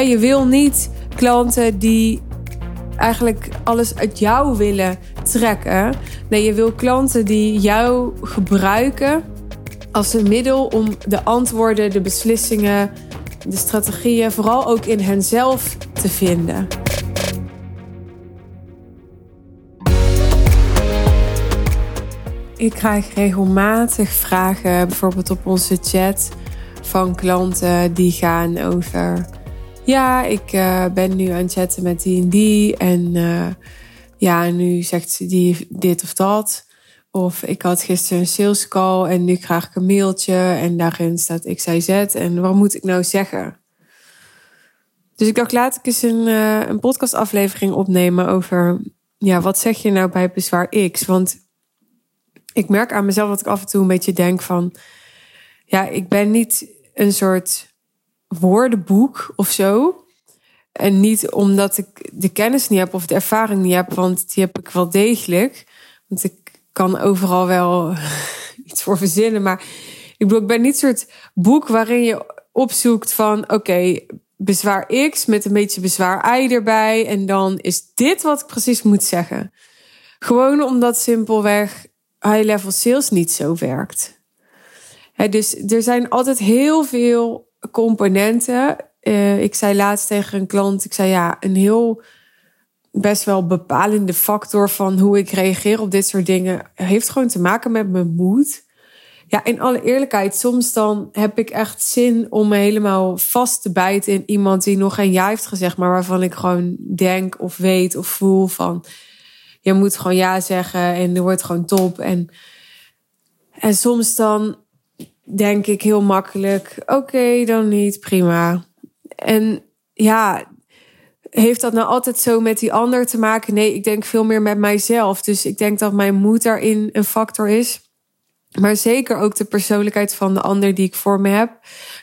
je wil niet klanten die eigenlijk alles uit jou willen trekken. Nee, je wil klanten die jou gebruiken als een middel om de antwoorden, de beslissingen, de strategieën, vooral ook in henzelf te vinden. Ik krijg regelmatig vragen, bijvoorbeeld op onze chat, van klanten die gaan over ja, ik uh, ben nu aan het chatten met die en die. En uh, ja, nu zegt ze die dit of dat. Of ik had gisteren een sales call en nu krijg ik een mailtje en daarin staat XYZ. En wat moet ik nou zeggen? Dus ik dacht, laat ik eens een, uh, een podcastaflevering opnemen over... Ja, wat zeg je nou bij bezwaar X? Want ik merk aan mezelf dat ik af en toe een beetje denk van... Ja, ik ben niet een soort woordenboek of zo. En niet omdat ik de kennis niet heb of de ervaring niet heb, want die heb ik wel degelijk. Want ik kan overal wel iets voor verzinnen. Maar ik bedoel, ik ben niet soort boek waarin je opzoekt van oké, bezwaar X met een beetje bezwaar Y erbij. En dan is dit wat ik precies moet zeggen. Gewoon omdat simpelweg high-level sales niet zo werkt. dus er zijn altijd heel veel componenten. Uh, ik zei laatst tegen een klant, ik zei ja, een heel best wel bepalende factor van hoe ik reageer op dit soort dingen heeft gewoon te maken met mijn moed. Ja, in alle eerlijkheid, soms dan heb ik echt zin om me helemaal vast te bijten in iemand die nog geen ja heeft gezegd, maar waarvan ik gewoon denk of weet of voel van je moet gewoon ja zeggen en er wordt gewoon top. En, en soms dan denk ik heel makkelijk: oké, dan niet, prima. En ja, heeft dat nou altijd zo met die ander te maken? Nee, ik denk veel meer met mijzelf. Dus ik denk dat mijn moed daarin een factor is. Maar zeker ook de persoonlijkheid van de ander die ik voor me heb.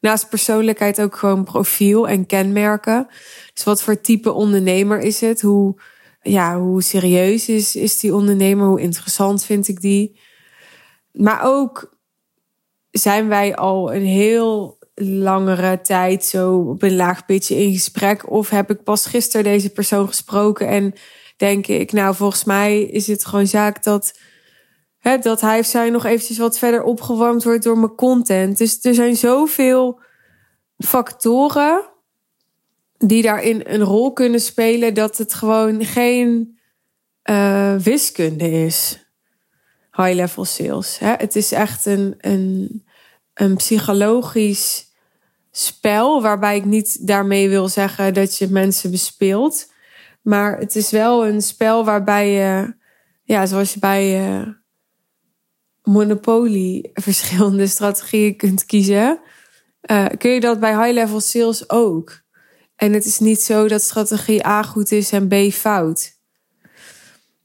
Naast persoonlijkheid ook gewoon profiel en kenmerken. Dus wat voor type ondernemer is het? Hoe, ja, hoe serieus is, is die ondernemer? Hoe interessant vind ik die? Maar ook zijn wij al een heel langere tijd zo op een laag pitje in gesprek? Of heb ik pas gisteren deze persoon gesproken en denk ik, nou, volgens mij is het gewoon zaak dat, hè, dat hij of zij nog eventjes wat verder opgewarmd wordt door mijn content. Dus er zijn zoveel factoren die daarin een rol kunnen spelen dat het gewoon geen uh, wiskunde is. High level sales. Hè? Het is echt een, een een psychologisch spel, waarbij ik niet daarmee wil zeggen dat je mensen bespeelt. Maar het is wel een spel waarbij je, ja, zoals je bij uh, Monopoly verschillende strategieën kunt kiezen, uh, kun je dat bij high-level sales ook. En het is niet zo dat strategie A goed is en B fout.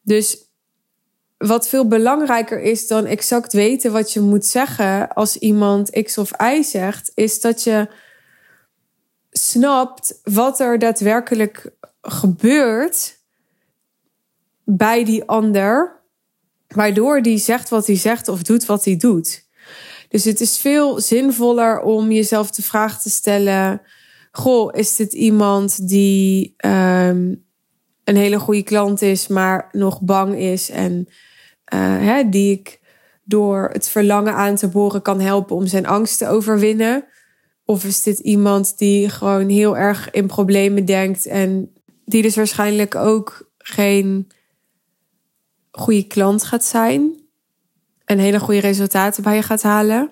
Dus wat veel belangrijker is dan exact weten wat je moet zeggen als iemand X of Y zegt, is dat je snapt wat er daadwerkelijk gebeurt bij die ander, waardoor die zegt wat hij zegt of doet wat hij doet. Dus het is veel zinvoller om jezelf de vraag te stellen: Goh, is dit iemand die um, een hele goede klant is, maar nog bang is en hè, die ik door het verlangen aan te boren kan helpen om zijn angst te overwinnen? Of is dit iemand die gewoon heel erg in problemen denkt en die dus waarschijnlijk ook geen goede klant gaat zijn en hele goede resultaten bij je gaat halen?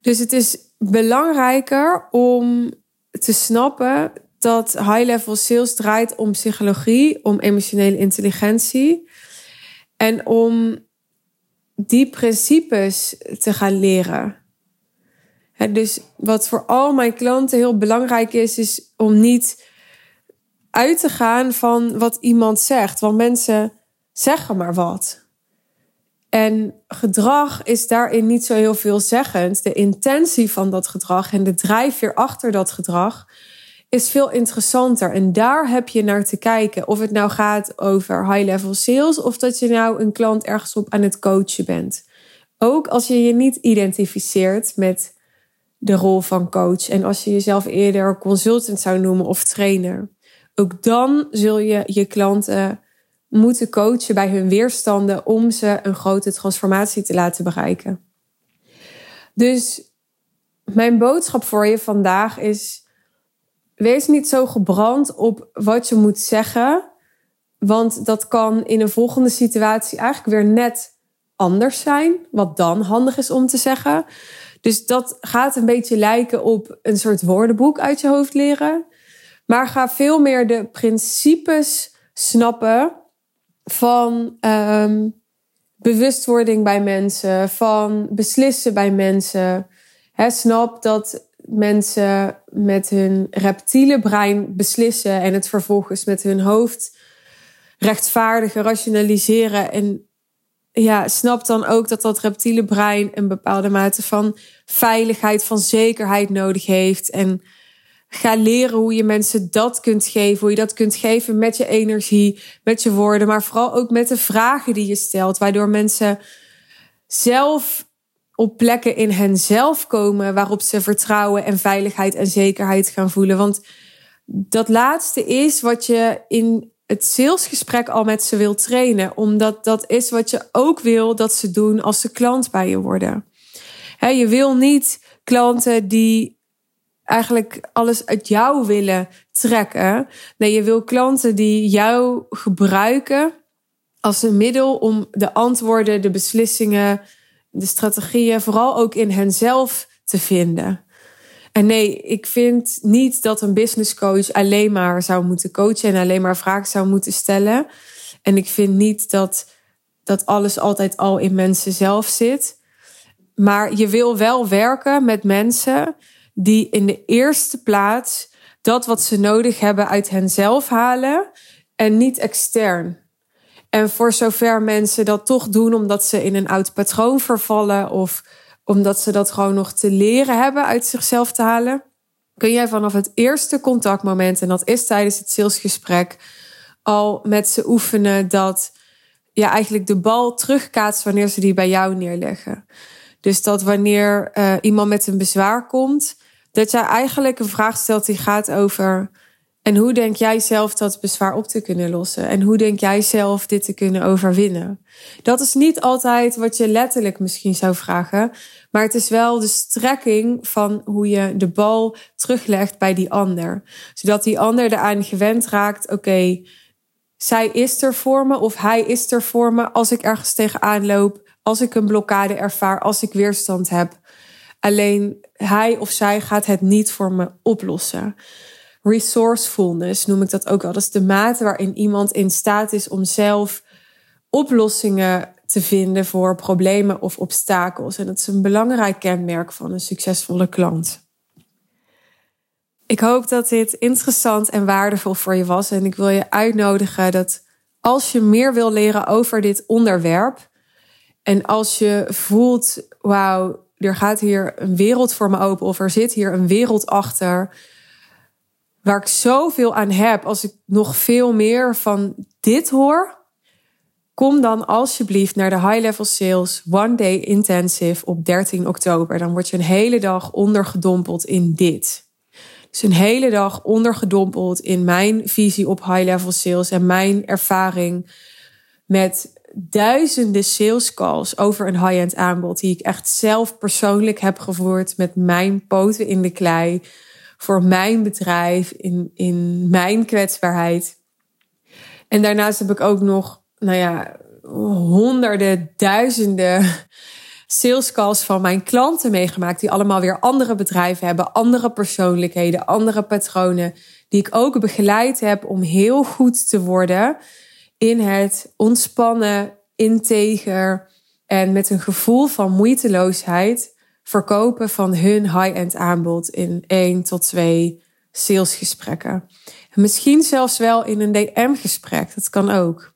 Dus het is belangrijker om te snappen dat high-level sales draait om psychologie, om emotionele intelligentie. En om die principes te gaan leren. dus wat voor al mijn klanten heel belangrijk is, is om niet uit te gaan van wat iemand zegt. Want mensen zeggen maar wat. En gedrag is daarin niet zo heel veelzeggend. De intentie van dat gedrag en de drijfveer achter dat gedrag is veel interessanter. En daar heb je naar te kijken. Of het nou gaat over high-level sales of dat je nou een klant ergens op aan het coachen bent. Ook als je je niet identificeert met de rol van coach. En als je jezelf eerder consultant zou noemen of trainer, ook dan zul je je klanten moeten coachen bij hun weerstanden om ze een grote transformatie te laten bereiken. Dus mijn boodschap voor je vandaag is: wees niet zo gebrand op wat je moet zeggen, want dat kan in een volgende situatie eigenlijk weer net anders zijn, wat dan handig is om te zeggen. Dus dat gaat een beetje lijken op een soort woordenboek uit je hoofd leren. Maar ga veel meer de principes snappen van um, bewustwording bij mensen, van beslissen bij mensen. He, snap dat mensen met hun reptiele brein beslissen en het vervolgens met hun hoofd rechtvaardigen, rationaliseren. En ja, snap dan ook dat dat reptiele brein een bepaalde mate van veiligheid, van zekerheid nodig heeft. En ga leren hoe je mensen dat kunt geven. Hoe je dat kunt geven met je energie, met je woorden, maar vooral ook met de vragen die je stelt. Waardoor mensen zelf op plekken in henzelf komen waarop ze vertrouwen en veiligheid en zekerheid gaan voelen. Want dat laatste is wat je in het salesgesprek al met ze wil trainen, omdat dat is wat je ook wil dat ze doen als ze klant bij je worden. je wil niet klanten die eigenlijk alles uit jou willen trekken. Nee, je wil klanten die jou gebruiken als een middel om de antwoorden, de beslissingen, de strategieën, vooral ook in henzelf te vinden. En nee, ik vind niet dat een business coach alleen maar zou moeten coachen en alleen maar vragen zou moeten stellen. En ik vind niet dat dat alles altijd al in mensen zelf zit. Maar je wil wel werken met mensen die in de eerste plaats dat wat ze nodig hebben uit henzelf halen en niet extern. En voor zover mensen dat toch doen omdat ze in een oud patroon vervallen of omdat ze dat gewoon nog te leren hebben uit zichzelf te halen, kun jij vanaf het eerste contactmoment, en dat is tijdens het salesgesprek, al met ze oefenen dat ja, eigenlijk de bal terugkaatst wanneer ze die bij jou neerleggen. Dus dat wanneer uh, iemand met een bezwaar komt, dat jij eigenlijk een vraag stelt die gaat over. En hoe denk jij zelf dat bezwaar op te kunnen lossen? En hoe denk jij zelf dit te kunnen overwinnen? Dat is niet altijd wat je letterlijk misschien zou vragen, maar het is wel de strekking van hoe je de bal teruglegt bij die ander. Zodat die ander eraan gewend raakt, oké, zij is er voor me of hij is er voor me als ik ergens tegenaan loop, als ik een blokkade ervaar, als ik weerstand heb. Alleen hij of zij gaat het niet voor me oplossen. Resourcefulness noem ik dat ook wel. Dat is de mate waarin iemand in staat is om zelf oplossingen te vinden voor problemen of obstakels. En dat is een belangrijk kenmerk van een succesvolle klant. Ik hoop dat dit interessant en waardevol voor je was. En ik wil je uitnodigen dat als je meer wil leren over dit onderwerp. En als je voelt, wauw, er gaat hier een wereld voor me open. Of er zit hier een wereld achter. Waar ik zoveel aan heb. Als ik nog veel meer van dit hoor Kom dan alsjeblieft naar de High Level Sales One Day Intensive op 13 oktober. Dan word je een hele dag ondergedompeld in dit. Dus een hele dag ondergedompeld in mijn visie op high level sales en mijn ervaring met duizenden sales calls over een high-end aanbod die ik echt zelf persoonlijk heb gevoerd met mijn poten in de klei voor mijn bedrijf in, in mijn kwetsbaarheid. En daarnaast heb ik ook nog nou ja, honderden, duizenden sales calls van mijn klanten meegemaakt. Die allemaal weer andere bedrijven hebben, andere persoonlijkheden, andere patronen. Die ik ook begeleid heb om heel goed te worden in het ontspannen, integer en met een gevoel van moeiteloosheid verkopen van hun high-end aanbod in één tot twee salesgesprekken. misschien zelfs wel in een DM-gesprek, dat kan ook.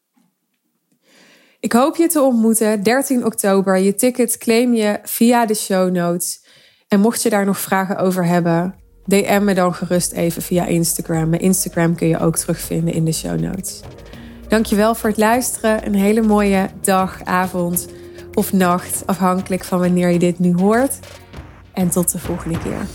Ik hoop je te ontmoeten 13 oktober. Je ticket claim je via de show notes. En mocht je daar nog vragen over hebben, DM me dan gerust even via Instagram. Mijn Instagram kun je ook terugvinden in de show notes. Dankjewel voor het luisteren. Een hele mooie dag, avond of nacht, afhankelijk van wanneer je dit nu hoort. En tot de volgende keer.